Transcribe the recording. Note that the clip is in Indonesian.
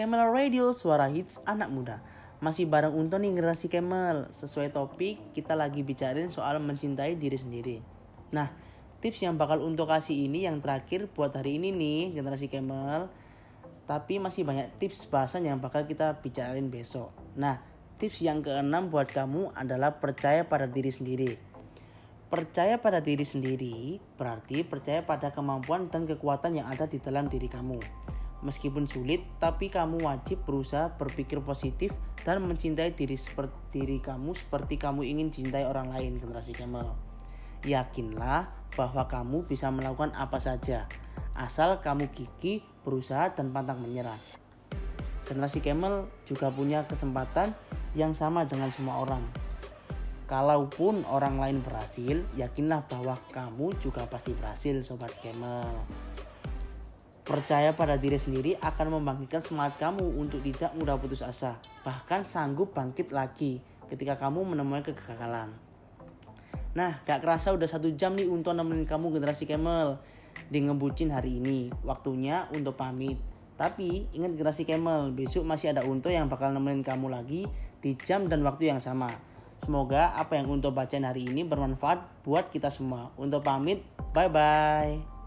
Camel Radio, suara hits anak muda. Masih bareng Unto nih generasi Camel. Sesuai topik, kita lagi bicarain soal mencintai diri sendiri. Nah, tips yang bakal Unto kasih ini yang terakhir buat hari ini nih, generasi Camel. Tapi masih banyak tips bahasan yang bakal kita bicarain besok. Nah, tips yang keenam buat kamu adalah percaya pada diri sendiri. Percaya pada diri sendiri berarti percaya pada kemampuan dan kekuatan yang ada di dalam diri kamu. Meskipun sulit, tapi kamu wajib berusaha berpikir positif dan mencintai diri seperti diri kamu seperti kamu ingin dicintai orang lain, generasi Kemal. Yakinlah bahwa kamu bisa melakukan apa saja, asal kamu gigih, berusaha dan pantang menyerah. Generasi Kemal juga punya kesempatan yang sama dengan semua orang, Kalaupun orang lain berhasil, yakinlah bahwa kamu juga pasti berhasil Sobat Camel. Percaya pada diri sendiri akan membangkitkan semangat kamu untuk tidak mudah putus asa. Bahkan sanggup bangkit lagi ketika kamu menemui kegagalan. Nah, gak kerasa udah satu jam nih untuk nemenin kamu generasi Camel di ngebucin hari ini. Waktunya untuk pamit. Tapi ingat generasi Camel, besok masih ada Unto yang bakal nemenin kamu lagi di jam dan waktu yang sama. Semoga apa yang untuk bacain hari ini bermanfaat buat kita semua. Untuk pamit, bye bye.